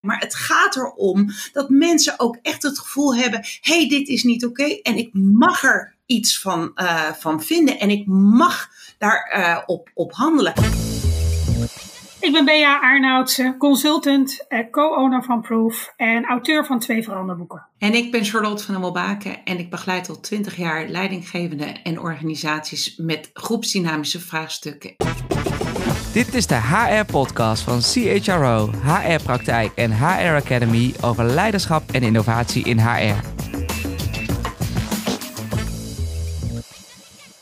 Maar het gaat erom dat mensen ook echt het gevoel hebben: hé, hey, dit is niet oké en ik mag er iets van, uh, van vinden en ik mag daar uh, op, op handelen. Ik ben Bea Arnoudse, consultant, co-owner van Proof en auteur van twee veranderboeken. En ik ben Charlotte van der Molbaken en ik begeleid al 20 jaar leidinggevenden en organisaties met groepsdynamische vraagstukken. Dit is de HR-podcast van CHRO, HR-praktijk en HR Academy over leiderschap en innovatie in HR.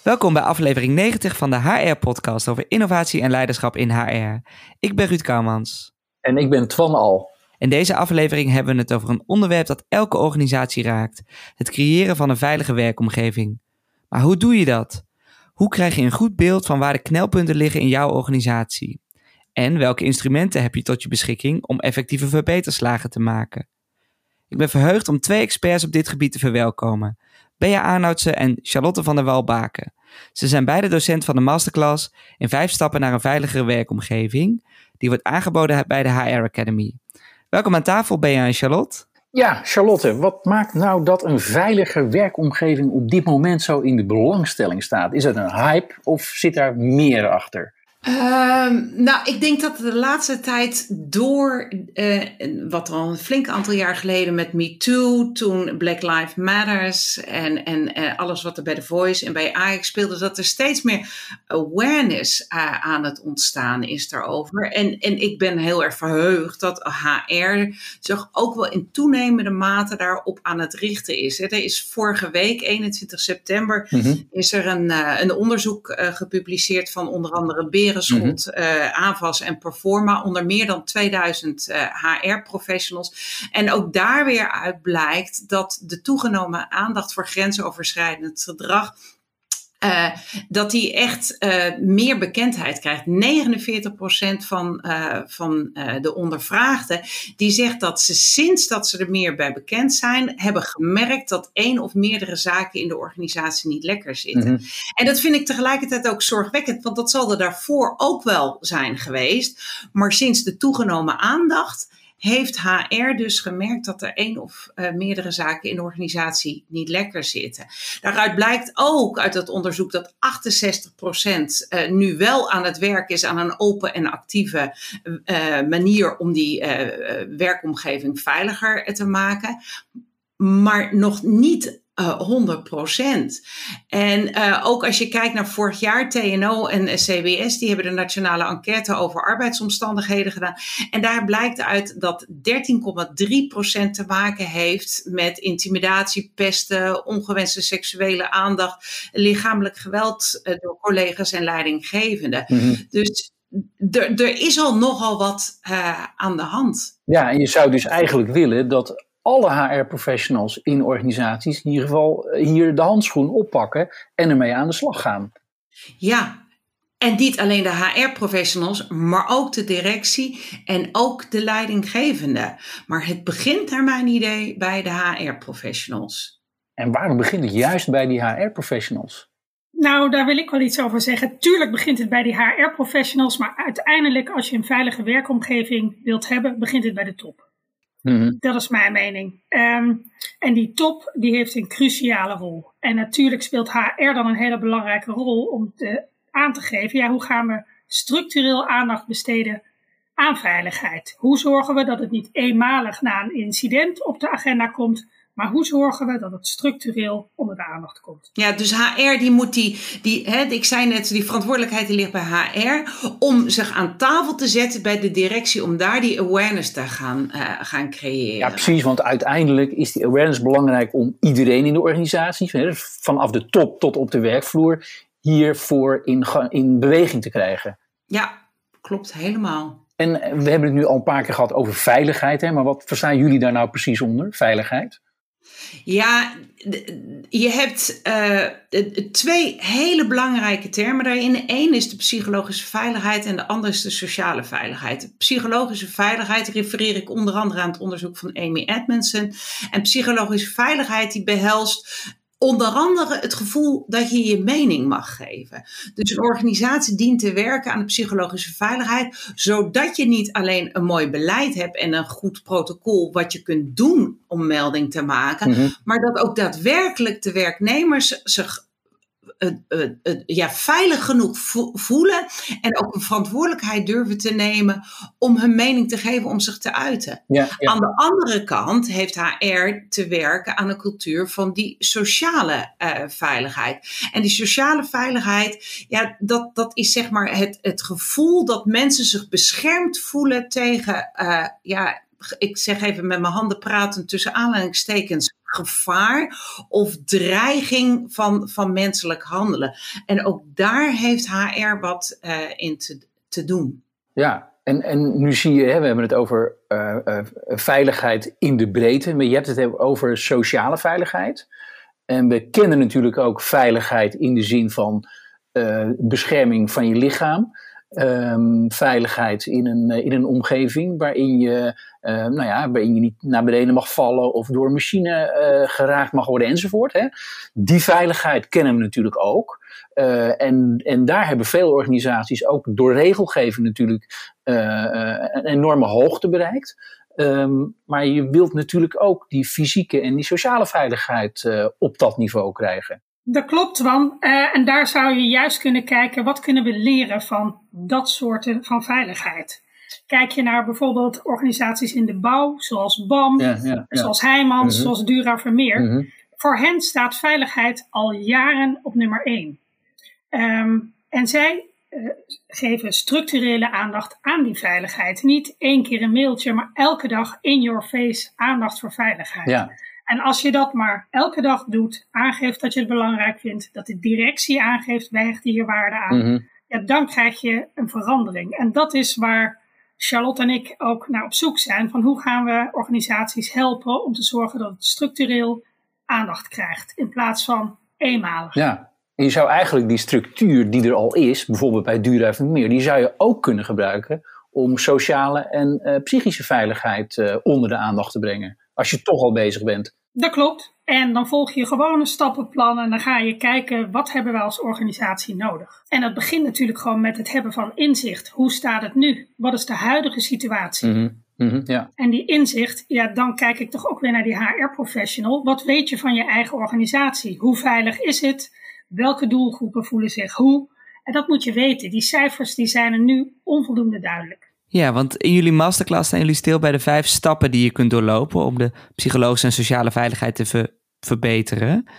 Welkom bij aflevering 90 van de HR-podcast over innovatie en leiderschap in HR. Ik ben Ruud Kouwmans. En ik ben Twan Al. In deze aflevering hebben we het over een onderwerp dat elke organisatie raakt: het creëren van een veilige werkomgeving. Maar hoe doe je dat? Hoe krijg je een goed beeld van waar de knelpunten liggen in jouw organisatie? En welke instrumenten heb je tot je beschikking om effectieve verbeterslagen te maken? Ik ben verheugd om twee experts op dit gebied te verwelkomen. Bea Arnoudsen en Charlotte van der Walbaken. Ze zijn beide docent van de masterclass in vijf stappen naar een veiligere werkomgeving. Die wordt aangeboden bij de HR Academy. Welkom aan tafel, Bea en Charlotte. Ja, Charlotte, wat maakt nou dat een veilige werkomgeving op dit moment zo in de belangstelling staat? Is het een hype of zit daar meer achter? Uh, nou, ik denk dat de laatste tijd door uh, wat al een flink aantal jaar geleden met Me Too, toen Black Lives Matters en, en uh, alles wat er bij The Voice en bij Ajax speelde, dat er steeds meer awareness uh, aan het ontstaan is daarover. En, en ik ben heel erg verheugd dat HR zich ook wel in toenemende mate daarop aan het richten is. Er is vorige week, 21 september, mm -hmm. is er een, een onderzoek gepubliceerd van onder andere Beren Berenschot, mm -hmm. uh, AVAS en Performa onder meer dan 2000 uh, HR-professionals. En ook daar weer uit blijkt dat de toegenomen aandacht voor grensoverschrijdend gedrag uh, dat die echt uh, meer bekendheid krijgt. 49% van, uh, van de ondervraagden die zegt dat ze sinds dat ze er meer bij bekend zijn, hebben gemerkt dat één of meerdere zaken in de organisatie niet lekker zitten. Mm -hmm. En dat vind ik tegelijkertijd ook zorgwekkend, want dat zal er daarvoor ook wel zijn geweest. Maar sinds de toegenomen aandacht heeft HR dus gemerkt dat er één of uh, meerdere zaken in de organisatie niet lekker zitten. Daaruit blijkt ook uit dat onderzoek dat 68% uh, nu wel aan het werk is aan een open en actieve uh, manier om die werkomgeving veiliger te maken. Maar nog niet uh, 100% En uh, ook als je kijkt naar vorig jaar, TNO en CBS, die hebben de nationale enquête over arbeidsomstandigheden gedaan. En daar blijkt uit dat 13,3% te maken heeft met intimidatie, pesten, ongewenste seksuele aandacht, lichamelijk geweld uh, door collega's en leidinggevenden. Mm -hmm. Dus er is al nogal wat uh, aan de hand. Ja, en je zou dus eigenlijk willen dat alle HR-professionals in organisaties in ieder geval hier de handschoen oppakken en ermee aan de slag gaan. Ja, en niet alleen de HR-professionals, maar ook de directie en ook de leidinggevende. Maar het begint naar mijn idee bij de HR-professionals. En waarom begint het juist bij die HR-professionals? Nou, daar wil ik wel iets over zeggen. Tuurlijk begint het bij die HR-professionals, maar uiteindelijk als je een veilige werkomgeving wilt hebben, begint het bij de top. Mm-hmm. Dat is mijn mening. Um, en die top die heeft een cruciale rol. En natuurlijk speelt HR dan een hele belangrijke rol om te, aan te geven, ja, hoe gaan we structureel aandacht besteden aan veiligheid? Hoe zorgen we dat het niet eenmalig na een incident op de agenda komt, maar hoe zorgen we dat het structureel onder de aandacht komt? Ja, dus HR die moet die, die hè, ik zei net, die verantwoordelijkheid die ligt bij HR om zich aan tafel te zetten bij de directie om daar die awareness te gaan, uh, gaan creëren. Ja, precies, want uiteindelijk is die awareness belangrijk om iedereen in de organisatie, vanaf de top tot op de werkvloer, hiervoor in, in beweging te krijgen. Ja, klopt helemaal. En we hebben het nu al een paar keer gehad over veiligheid, hè? maar wat verstaan jullie daar nou precies onder, veiligheid? Ja, je hebt uh, twee hele belangrijke termen daarin. Eén is de psychologische veiligheid en de andere is de sociale veiligheid. De psychologische veiligheid refereer ik onder andere aan het onderzoek van Amy Edmondson. En psychologische veiligheid die behelst Onder andere het gevoel dat je je mening mag geven. Dus een organisatie dient te werken aan de psychologische veiligheid, zodat je niet alleen een mooi beleid hebt en een goed protocol wat je kunt doen om melding te maken, mhm. maar dat ook daadwerkelijk de werknemers zich ja, veilig genoeg voelen en ook een verantwoordelijkheid durven te nemen om hun mening te geven, om zich te uiten. Ja, Aan de andere kant heeft HR te werken aan een cultuur van die sociale uh, veiligheid. En die sociale veiligheid, ja, dat, dat is zeg maar het, het gevoel dat mensen zich beschermd voelen tegen, uh, ja, ik zeg even met mijn handen praten tussen aanleidingstekens, gevaar of dreiging van, van menselijk handelen. En ook daar heeft HR wat uh, in te, te doen. Ja, en, en nu zie je, hè, we hebben het over uh, uh, veiligheid in de breedte, maar je hebt het over sociale veiligheid. En we kennen natuurlijk ook veiligheid in de zin van bescherming van je lichaam. Um, veiligheid in een, in een omgeving waarin je uh, nou ja, waarin je niet naar beneden mag vallen of door machine uh, geraakt mag worden enzovoort. Hè. Die veiligheid kennen we natuurlijk ook. Uh, en, en daar hebben veel organisaties ook door regelgeving natuurlijk een enorme hoogte bereikt. Um, maar je wilt natuurlijk ook die fysieke en die sociale veiligheid op dat niveau krijgen. Dat klopt, Wan. Uh, en daar zou je juist kunnen kijken, wat kunnen we leren van dat soort van veiligheid? Kijk je naar bijvoorbeeld organisaties in de bouw, zoals BAM, zoals Heijmans, mhm. zoals Dura Vermeer. Mhm. Voor hen staat veiligheid al jaren op nummer één. Um, en zij uh, geven structurele aandacht aan die veiligheid. Niet één keer een mailtje, maar elke dag in your face aandacht voor veiligheid. Ja. En als je dat maar elke dag doet, aangeeft dat je het belangrijk vindt, dat de directie aangeeft, wij hechten hier waarde aan, mhm. ja, dan krijg je een verandering. En dat is waar Charlotte en ik ook naar op zoek zijn van hoe gaan we organisaties helpen om te zorgen dat het structureel aandacht krijgt in plaats van eenmalig. Ja, en je zou eigenlijk die structuur die er al is, bijvoorbeeld bij Duurduif en Meer, die zou je ook kunnen gebruiken om sociale en uh, psychische veiligheid uh, onder de aandacht te brengen. Als je toch al bezig bent. Dat klopt. En dan volg je gewoon een stappenplan en dan ga je kijken wat hebben we als organisatie nodig. En dat begint natuurlijk gewoon met het hebben van inzicht. Hoe staat het nu? Wat is de huidige situatie? Mm -hmm. ja. En die inzicht, ja, dan kijk ik toch ook weer naar die HR-professional. Wat weet je van je eigen organisatie? Hoe veilig is het? Welke doelgroepen voelen zich hoe? En dat moet je weten. Die cijfers die zijn er nu onvoldoende duidelijk. Ja, want in jullie masterclass staan jullie stil bij de vijf stappen die je kunt doorlopen om de psychologische en sociale veiligheid te verbeteren.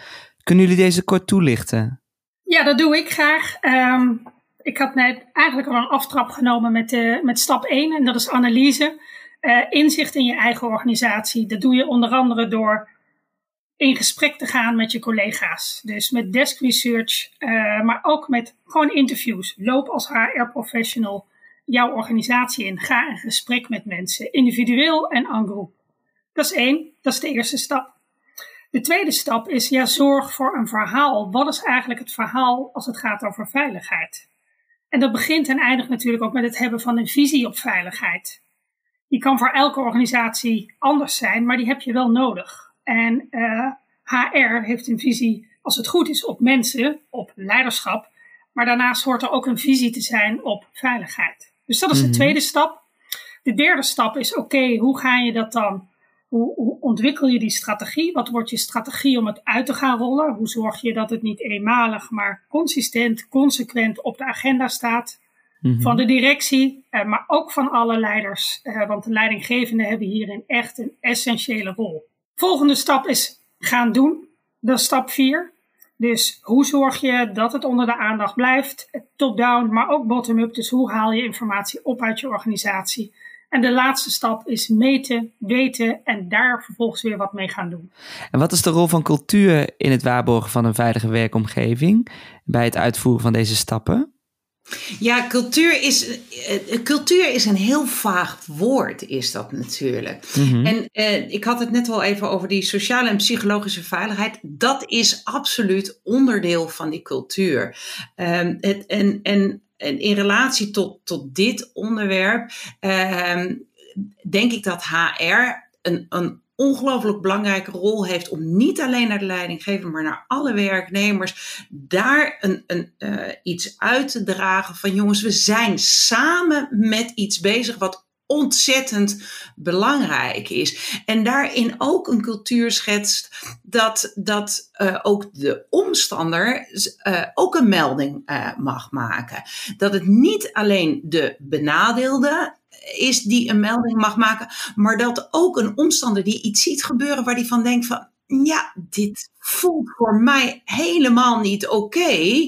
Kunnen jullie deze kort toelichten? Ja, dat doe ik graag. Ehm, ik had net eigenlijk al een aftrap genomen met, uh, met stap 1 en dat is analyse. Uh, inzicht in je eigen organisatie. Dat doe je onder andere door in gesprek te gaan met je collega's. Dus met desk research, uh, maar ook met gewoon interviews. Loop als HR-professional jouw organisatie in. Ga in gesprek met mensen, individueel en en groep. Dat is één, dat is de eerste stap. De tweede stap is, ja, zorg voor een verhaal. Wat is eigenlijk het verhaal als het gaat over veiligheid? En dat begint en eindigt natuurlijk ook met het hebben van een visie op veiligheid. Die kan voor elke organisatie anders zijn, maar die heb je wel nodig. En HR heeft een visie, als het goed is, op mensen, op leiderschap. Maar daarnaast hoort er ook een visie te zijn op veiligheid. Dus dat is de mhm. tweede stap. De derde stap is: oké, hoe ga je dat dan? Hoe, hoe, ontwikkel je die strategie? Wat wordt je strategie om het uit te gaan rollen? Hoe zorg je dat het niet eenmalig, maar consistent, consequent op de agenda staat? Mhm. Van de directie, eh, maar ook van alle leiders. Eh, want de leidinggevenden hebben hierin echt een essentiële rol. Volgende stap is gaan doen. Dat is stap 4. Dus hoe zorg je dat het onder de aandacht blijft? Top-down, maar ook bottom-up. Dus hoe haal je informatie op uit je organisatie? En de laatste stap is meten, weten en daar vervolgens weer wat mee gaan doen. En wat is de rol van cultuur in het waarborgen van een veilige werkomgeving bij het uitvoeren van deze stappen? Ja, cultuur is, uh, cultuur is een heel vaag woord, is dat natuurlijk. Mhm. En uh, ik had het net al even over die sociale en psychologische veiligheid. Dat is absoluut onderdeel van die cultuur. Um, het, en, en, en in relatie tot, tot dit onderwerp, um, denk ik dat HR een, een ongelooflijk belangrijke rol heeft om niet alleen naar de leidinggever, maar naar alle werknemers daar een, een, uh, iets uit te dragen van jongens, we zijn samen met iets bezig wat ontzettend belangrijk is. En daarin ook een cultuur schetst dat, dat uh, ook de omstander uh, ook een melding mag maken. Dat het niet alleen de benadeelde is die een melding mag maken, maar dat ook een omstander die iets ziet gebeuren waar die van denkt van ja, dit voelt voor mij helemaal niet oké.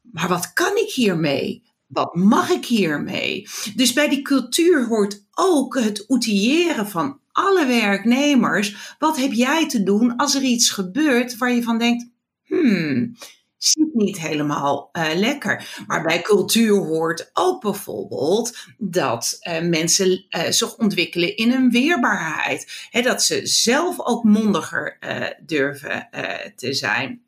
maar wat kan ik hiermee? Wat mag ik hiermee? Dus bij die cultuur hoort ook het outilleren van alle werknemers. Wat heb jij te doen als er iets gebeurt waar je van denkt: hmm, zit niet helemaal uh, lekker. Maar bij cultuur hoort ook bijvoorbeeld dat uh, mensen uh, zich ontwikkelen in een weerbaarheid. He, dat ze zelf ook mondiger durven te zijn.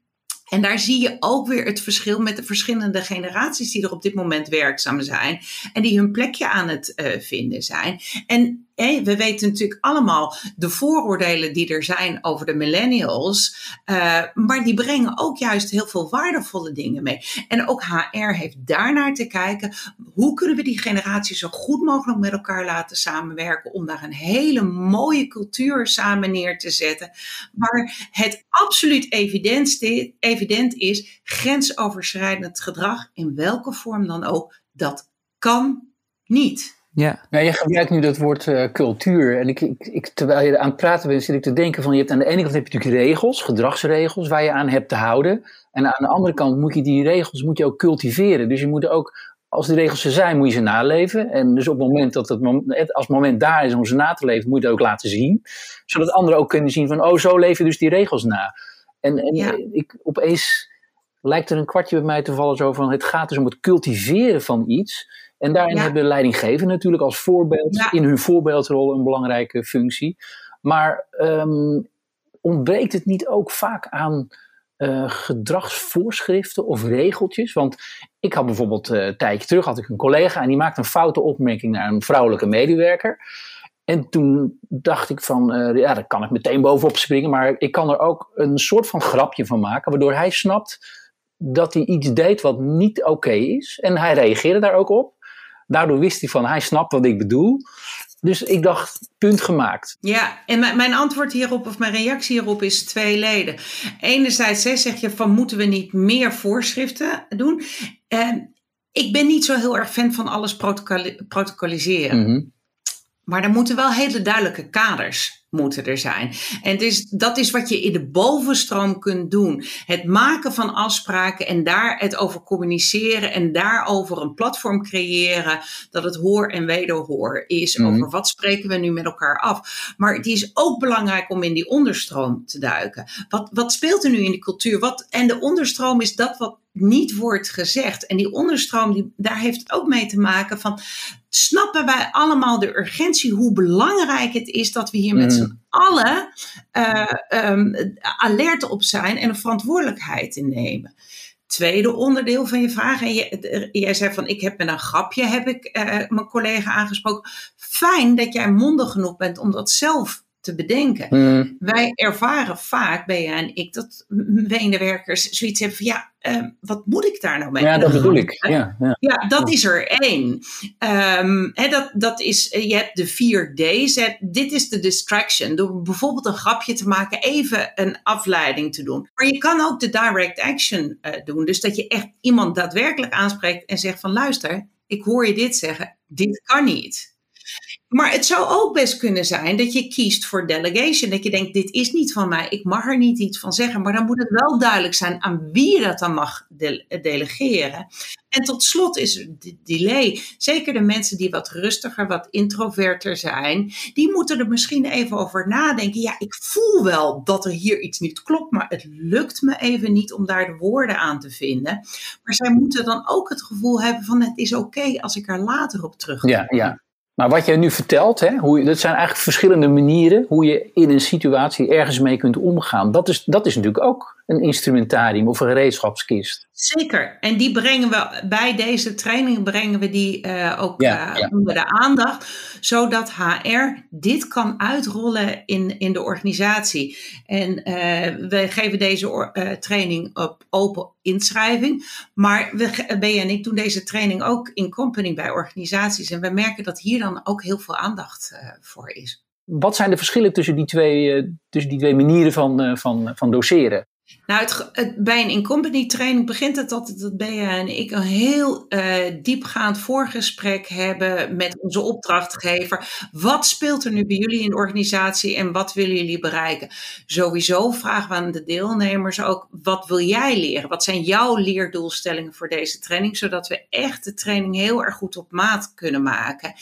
En daar zie je ook weer het verschil met de verschillende generaties die er op dit moment werkzaam zijn en die hun plekje aan het vinden zijn. En we weten natuurlijk allemaal de vooroordelen die er zijn over de millennials. Uh, maar die brengen ook juist heel veel waardevolle dingen mee. En ook HR heeft daarnaar te kijken. Hoe kunnen we die generaties zo goed mogelijk met elkaar laten samenwerken. Om daar een hele mooie cultuur samen neer te zetten. Waar het absoluut evident is. Grensoverschrijdend gedrag, in welke vorm dan ook, dat kan niet. Ja. Nou, je gebruikt nu dat woord uh, cultuur. En ik, ik, ik, terwijl je aan het praten bent, zit ik te denken van... Je hebt aan de ene kant heb je natuurlijk regels, gedragsregels... waar je aan hebt te houden. En aan de andere kant moet je die regels moet je ook cultiveren. Dus je moet ook, als die regels er zijn, moet je ze naleven. En dus op het moment dat het, als het moment daar is om ze na te leven... moet je het ook laten zien. Zodat anderen ook kunnen zien van... oh, zo leven dus die regels na. En, en ja. ik, opeens lijkt er een kwartje bij mij te vallen zo van... het gaat dus om het cultiveren van iets... En daarin hebben leidinggevenden natuurlijk als voorbeeld, in hun voorbeeldrol een belangrijke functie. Maar um, ontbreekt het niet ook vaak aan uh, gedragsvoorschriften of regeltjes? Want ik had bijvoorbeeld uh, een tijdje terug had ik een collega en die maakte een foute opmerking naar een vrouwelijke medewerker. En toen dacht ik van, uh, ja, daar kan ik meteen bovenop springen, maar ik kan er ook een soort van grapje van maken, waardoor hij snapt dat hij iets deed wat niet oké is. En hij reageerde daar ook op. Daardoor wist hij van, hij snapt wat ik bedoel. Dus ik dacht, punt gemaakt. Ja, en mijn antwoord hierop, of mijn reactie hierop is tweeledig. Enerzijds zeg je van, moeten we niet meer voorschriften doen? En ik ben niet zo heel erg fan van alles protocoliseren. Mm Maar er moeten wel hele duidelijke kaders moeten er zijn. En het is, dat is wat je in de bovenstroom kunt doen. Het maken van afspraken en daar het over communiceren en daarover een platform creëren dat het hoor en wederhoor is. Mhm. Over wat spreken we nu met elkaar af. Maar het is ook belangrijk om in die onderstroom te duiken. Wat, wat speelt er nu in de cultuur? Wat, en de onderstroom is dat wat niet wordt gezegd. En die onderstroom, die, daar heeft ook mee te maken van snappen wij allemaal de urgentie, hoe belangrijk het is dat we hier met mm. z'n allen uh, um, alert op zijn en een verantwoordelijkheid in nemen. Tweede onderdeel van je vraag, en je, jij zei van ik heb met een grapje, heb ik uh, mijn collega aangesproken. Fijn dat jij mondig genoeg bent om dat zelf te bedenken. Mm. Wij ervaren vaak, Bea en ik, dat medewerkers zoiets hebben van ja, uh, wat moet ik daar nou mee? Ja, dat bedoel ik. Ja, ja. ja dat is er één. Um, dat, dat is, je hebt de vier D's. Hè, dit is de distraction. Door bijvoorbeeld een grapje te maken, even een afleiding te doen. Maar je kan ook de direct action uh, doen. Dus dat je echt iemand daadwerkelijk aanspreekt en zegt van luister, ik hoor je dit zeggen, dit kan niet. Maar het zou ook best kunnen zijn dat je kiest voor delegation. Dat je denkt, dit is niet van mij, ik mag er niet iets van zeggen. Maar dan moet het wel duidelijk zijn aan wie je dat dan mag delegeren. En tot slot is de delay. Zeker de mensen die wat rustiger, wat introverter zijn, die moeten er misschien even over nadenken. Ja, ik voel wel dat er hier iets niet klopt, maar het lukt me even niet om daar de woorden aan te vinden. Maar zij moeten dan ook het gevoel hebben van het is oké als ik er later op terugkom. Ja, ja. Maar wat jij nu vertelt, hè, hoe, dat zijn eigenlijk verschillende manieren hoe je in een situatie ergens mee kunt omgaan. Dat is, dat is natuurlijk ook een instrumentarium of een gereedschapskist. Zeker. En die brengen we bij deze training brengen we die uh, ook uh, onder de aandacht, zodat HR dit kan uitrollen in, in de organisatie. En uh, we geven deze training op open inschrijving, maar we, Ben en ik doen deze training ook in company bij organisaties. En we merken dat hier dan ook heel veel aandacht voor is. Wat zijn de verschillen tussen die twee, tussen die twee manieren van, van, van doseren? Nou, het, bij een in-company training begint het altijd dat Bea en ik een heel uh, diepgaand voorgesprek hebben met onze opdrachtgever. Wat speelt er nu bij jullie in de organisatie en wat willen jullie bereiken? Sowieso vragen we aan de deelnemers ook, wat wil jij leren? Wat zijn jouw leerdoelstellingen voor deze training? Zodat we echt de training heel erg goed op maat kunnen maken.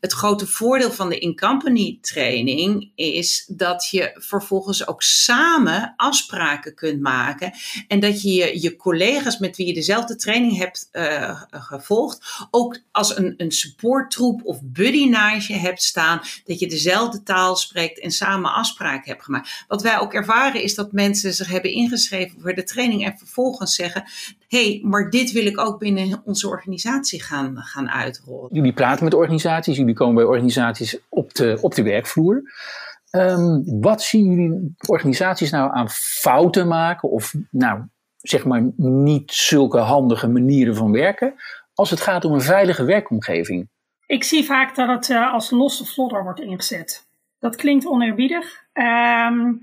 Het grote voordeel van de in-company training is dat je vervolgens ook samen afspraken kunt kunt maken. En dat je je, collega's met wie je dezelfde training hebt uh, gevolgd, ook als een, een supporttroep of buddy naast je hebt staan, dat je dezelfde taal spreekt en samen afspraken hebt gemaakt. Wat wij ook ervaren is dat mensen zich hebben ingeschreven voor de training en vervolgens zeggen: hé, hey, maar dit wil ik ook binnen onze organisatie gaan, gaan uitrollen. Jullie praten met organisaties, jullie komen bij organisaties op de, op de werkvloer. Um, wat zien jullie organisaties nou aan fouten maken of nou, zeg maar niet zulke handige manieren van werken als het gaat om een veilige werkomgeving? Ik zie vaak dat het uh, als losse vlodder wordt ingezet. Dat klinkt oneerbiedig um,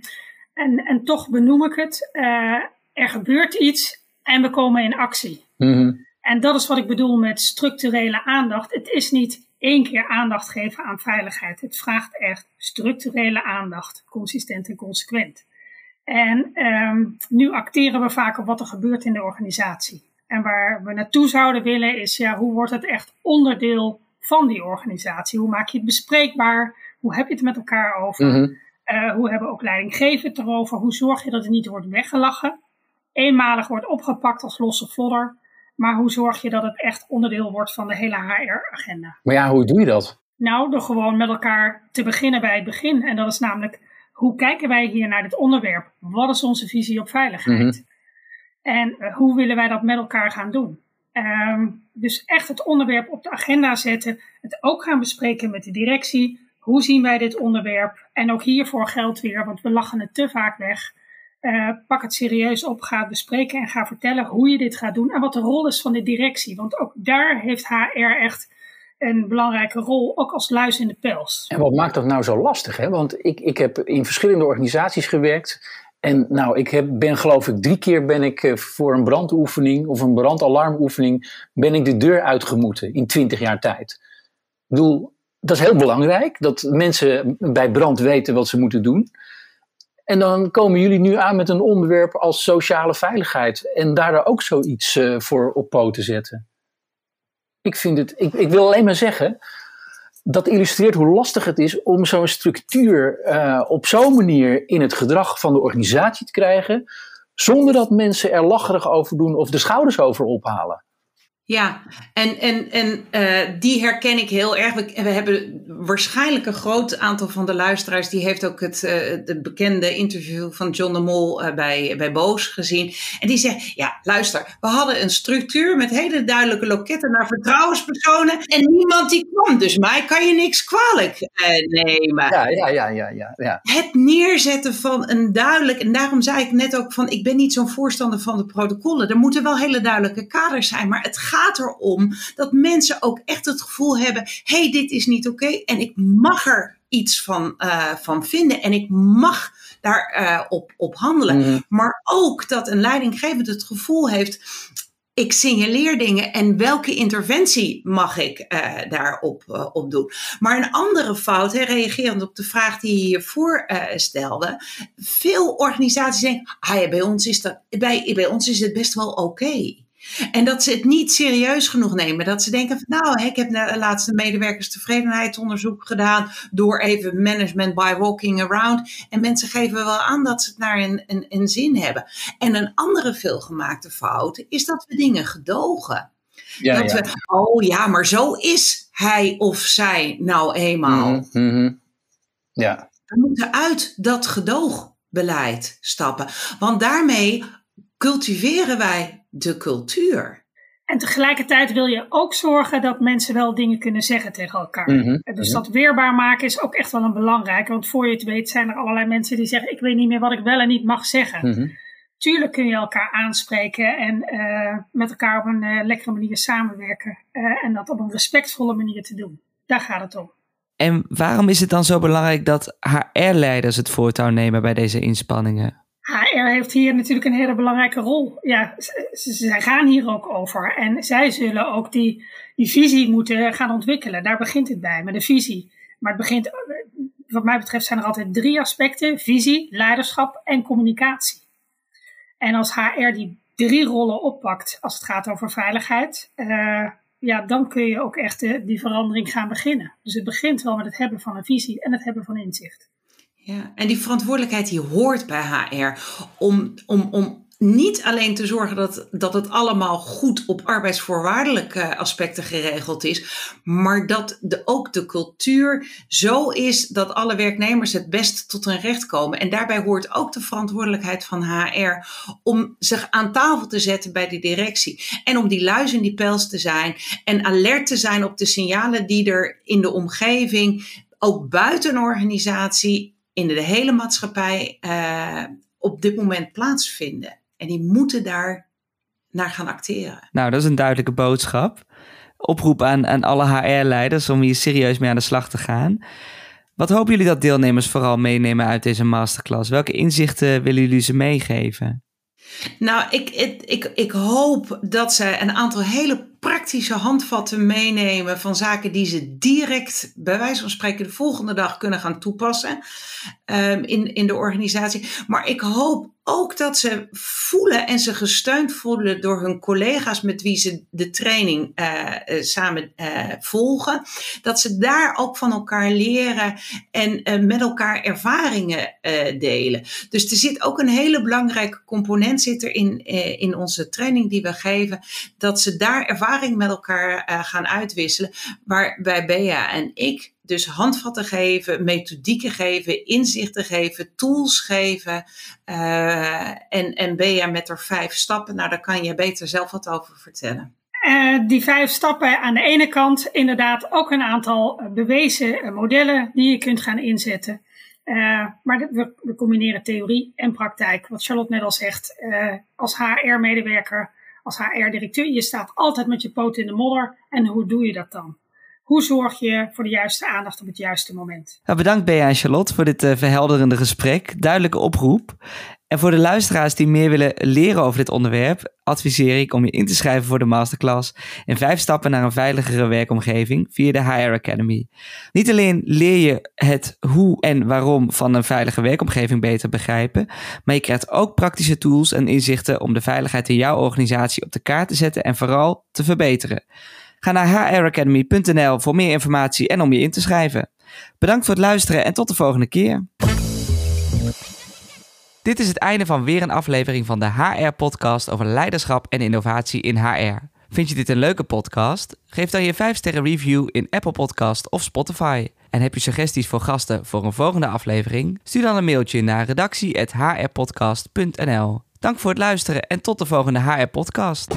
en, en toch benoem ik het. Uh, er gebeurt iets en we komen in actie. Mm -hmm. En dat is wat ik bedoel met structurele aandacht. Het is niet één keer aandacht geven aan veiligheid. Het vraagt echt structurele aandacht, consistent en consequent. En um, nu acteren we vaak op wat er gebeurt in de organisatie. En waar we naartoe zouden willen is, ja, hoe wordt het echt onderdeel van die organisatie? Hoe maak je het bespreekbaar? Hoe heb je het met elkaar over? Mm -hmm. uh, hoe hebben ook leidinggevenden erover? Hoe zorg je dat het niet wordt weggelachen? Eenmalig wordt opgepakt als losse vodder. Maar hoe zorg je dat het echt onderdeel wordt van de hele HR-agenda? Maar ja, hoe doe je dat? Nou, door gewoon met elkaar te beginnen bij het begin. En dat is namelijk, hoe kijken wij hier naar dit onderwerp? Wat is onze visie op veiligheid? Mhm. En uh, hoe willen wij dat met elkaar gaan doen? Um, dus echt het onderwerp op de agenda zetten. Het ook gaan bespreken met de directie. Hoe zien wij dit onderwerp? En ook hiervoor geldt weer, want we lachen het te vaak weg. Uh, pak het serieus op, ga bespreken en ga vertellen hoe je dit gaat doen en wat de rol is van de directie. Want ook daar heeft HR echt een belangrijke rol, ook als luis in de pels. En wat maakt dat nou zo lastig? Hè? Want ik, ik heb in verschillende organisaties gewerkt. En nou, ik heb, ben geloof ik drie keer ben ik eh, voor een brandoefening of een brandalarmoefening ben ik de deur uitgemoeten in twintig jaar tijd. Ik bedoel, dat is heel belangrijk, dat mensen bij brand weten wat ze moeten doen. En dan komen jullie nu aan met een onderwerp als sociale veiligheid. En daar ook zoiets uh, voor op poten zetten. Ik vind het, ik, ik, wil alleen maar zeggen, dat illustreert hoe lastig het is om zo'n structuur uh, op zo'n manier in het gedrag van de organisatie te krijgen. Zonder dat mensen er lacherig over doen of de schouders over ophalen. Ja, en, en, en uh, die herken ik heel erg. We, we, hebben waarschijnlijk een groot aantal van de luisteraars, die heeft ook het, uh, de bekende interview van John de Mol uh, bij, bij Boos gezien. En die zegt, ja, luister, we hadden een structuur met hele duidelijke loketten naar vertrouwenspersonen en niemand die kwam. Dus mij kan je niks kwalijk nemen. Ja, ja, ja, ja, ja, ja. Het neerzetten van een duidelijk, en daarom zei ik net ook van, ik ben niet zo'n voorstander van de protocollen. Er moeten wel hele duidelijke kaders zijn, maar het gaat gaat erom dat mensen ook echt het gevoel hebben: hey, dit is niet oké en ik mag er iets van, uh, van vinden en ik mag daar uh, op, op handelen. Mhm. Maar ook dat een leidinggevend het gevoel heeft: ik signaleer dingen en welke interventie mag ik uh, daarop uh, op doen. Maar een andere fout, hè, reagerend op de vraag die je hiervoor uh, stelde. Veel organisaties denken, ah ja, bij ons is, dat, bij, bij ons is het best wel oké. Okay. En dat ze het niet serieus genoeg nemen. Dat ze denken van nou, ik heb de laatste medewerkerstevredenheidsonderzoek gedaan door even management by walking around. En mensen geven wel aan dat ze het naar een, een, een zin hebben. En een andere veelgemaakte fout is dat we dingen gedogen. Ja, dat ja. we, oh ja, maar zo is hij of zij nou eenmaal. Mm -hmm. Ja. We moeten uit dat gedoog beleid stappen. Want daarmee cultiveren wij de cultuur. En tegelijkertijd wil je ook zorgen dat mensen wel dingen kunnen zeggen tegen elkaar. Mhm, dus mhm. dat weerbaar maken is ook echt wel een belangrijke. Want voor je het weet zijn er allerlei mensen die zeggen: Ik weet niet meer wat ik wel en niet mag zeggen. Mhm. Tuurlijk kun je elkaar aanspreken en uh, met elkaar op een uh, lekkere manier samenwerken. Uh, en dat op een respectvolle manier te doen. Daar gaat het om. En waarom is het dan zo belangrijk dat HR-leiders het voortouw nemen bij deze inspanningen? HR heeft hier natuurlijk een hele belangrijke rol. Ja, zij gaan hier ook over. En zij zullen ook die, die visie moeten gaan ontwikkelen. Daar begint het bij, met de visie. Maar het begint, wat mij betreft, zijn er altijd drie aspecten: visie, leiderschap en communicatie. En als HR die drie rollen oppakt als het gaat over veiligheid, uh, ja, dan kun je ook echt die verandering gaan beginnen. Dus het begint wel met het hebben van een visie en het hebben van inzicht. Ja, en die verantwoordelijkheid die hoort bij HR om, om, om niet alleen te zorgen dat, dat het allemaal goed op arbeidsvoorwaardelijke aspecten geregeld is, maar dat de, ook de cultuur zo is dat alle werknemers het best tot hun recht komen. En daarbij hoort ook de verantwoordelijkheid van HR om zich aan tafel te zetten bij de directie en om die luis in die pels te zijn en alert te zijn op de signalen die er in de omgeving, ook buiten een organisatie, in de hele maatschappij uh, op dit moment plaatsvinden. En die moeten daar naar gaan acteren. Nou, dat is een duidelijke boodschap. Oproep aan, aan alle HR-leiders om hier serieus mee aan de slag te gaan. Wat hopen jullie dat deelnemers vooral meenemen uit deze masterclass? Welke inzichten willen jullie ze meegeven? Nou, ik, ik, ik, ik hoop dat ze een aantal hele praktische handvatten meenemen van zaken die ze direct, bij wijze van spreken, de volgende dag kunnen gaan toepassen um, in, in de organisatie. Maar ik hoop ook dat ze voelen en ze gesteund voelen door hun collega's met wie ze de training uh, samen uh, volgen. Dat ze daar ook van elkaar leren en met elkaar ervaringen delen. Dus er zit ook een hele belangrijke component zit er in, in onze training die we geven. Dat ze daar ervaring met elkaar gaan uitwisselen. Waarbij Bea en ik dus handvatten geven, methodieken geven, inzichten geven, tools geven. Uh, en, en ben je met er vijf stappen? Nou, daar kan je beter zelf wat over vertellen. Uh, die vijf stappen aan de ene kant inderdaad ook een aantal eh, bewezen modellen die je kunt gaan inzetten. Maar we, we, combineren theorie en praktijk. Wat Charlotte net al zegt, als HR-medewerker, als HR-directeur, je staat altijd met je poot in de modder. En hoe doe je dat dan? Hoe zorg je voor de juiste aandacht op het juiste moment? Nou, bedankt Bea en Charlotte voor dit uh, verhelderende gesprek. Duidelijke oproep. En voor de luisteraars die meer willen leren over dit onderwerp, adviseer ik om je in te schrijven voor de masterclass in vijf stappen naar een veiligere werkomgeving via de HR Academy. Niet alleen leer je het hoe en waarom van een veilige werkomgeving beter begrijpen, maar je krijgt ook praktische tools en inzichten om de veiligheid in jouw organisatie op de kaart te zetten en vooral te verbeteren. Ga naar hracademy.nl voor meer informatie en om je in te schrijven. Bedankt voor het luisteren en tot de volgende keer. Dit is het einde van weer een aflevering van de HR-podcast over leiderschap en innovatie in HR. Vind je dit een leuke podcast? Geef dan je 5-sterren review in Apple Podcast of Spotify. En heb je suggesties voor gasten voor een volgende aflevering? Stuur dan een mailtje naar redactie.hrpodcast.nl. Dank voor het luisteren en tot de volgende HR-podcast.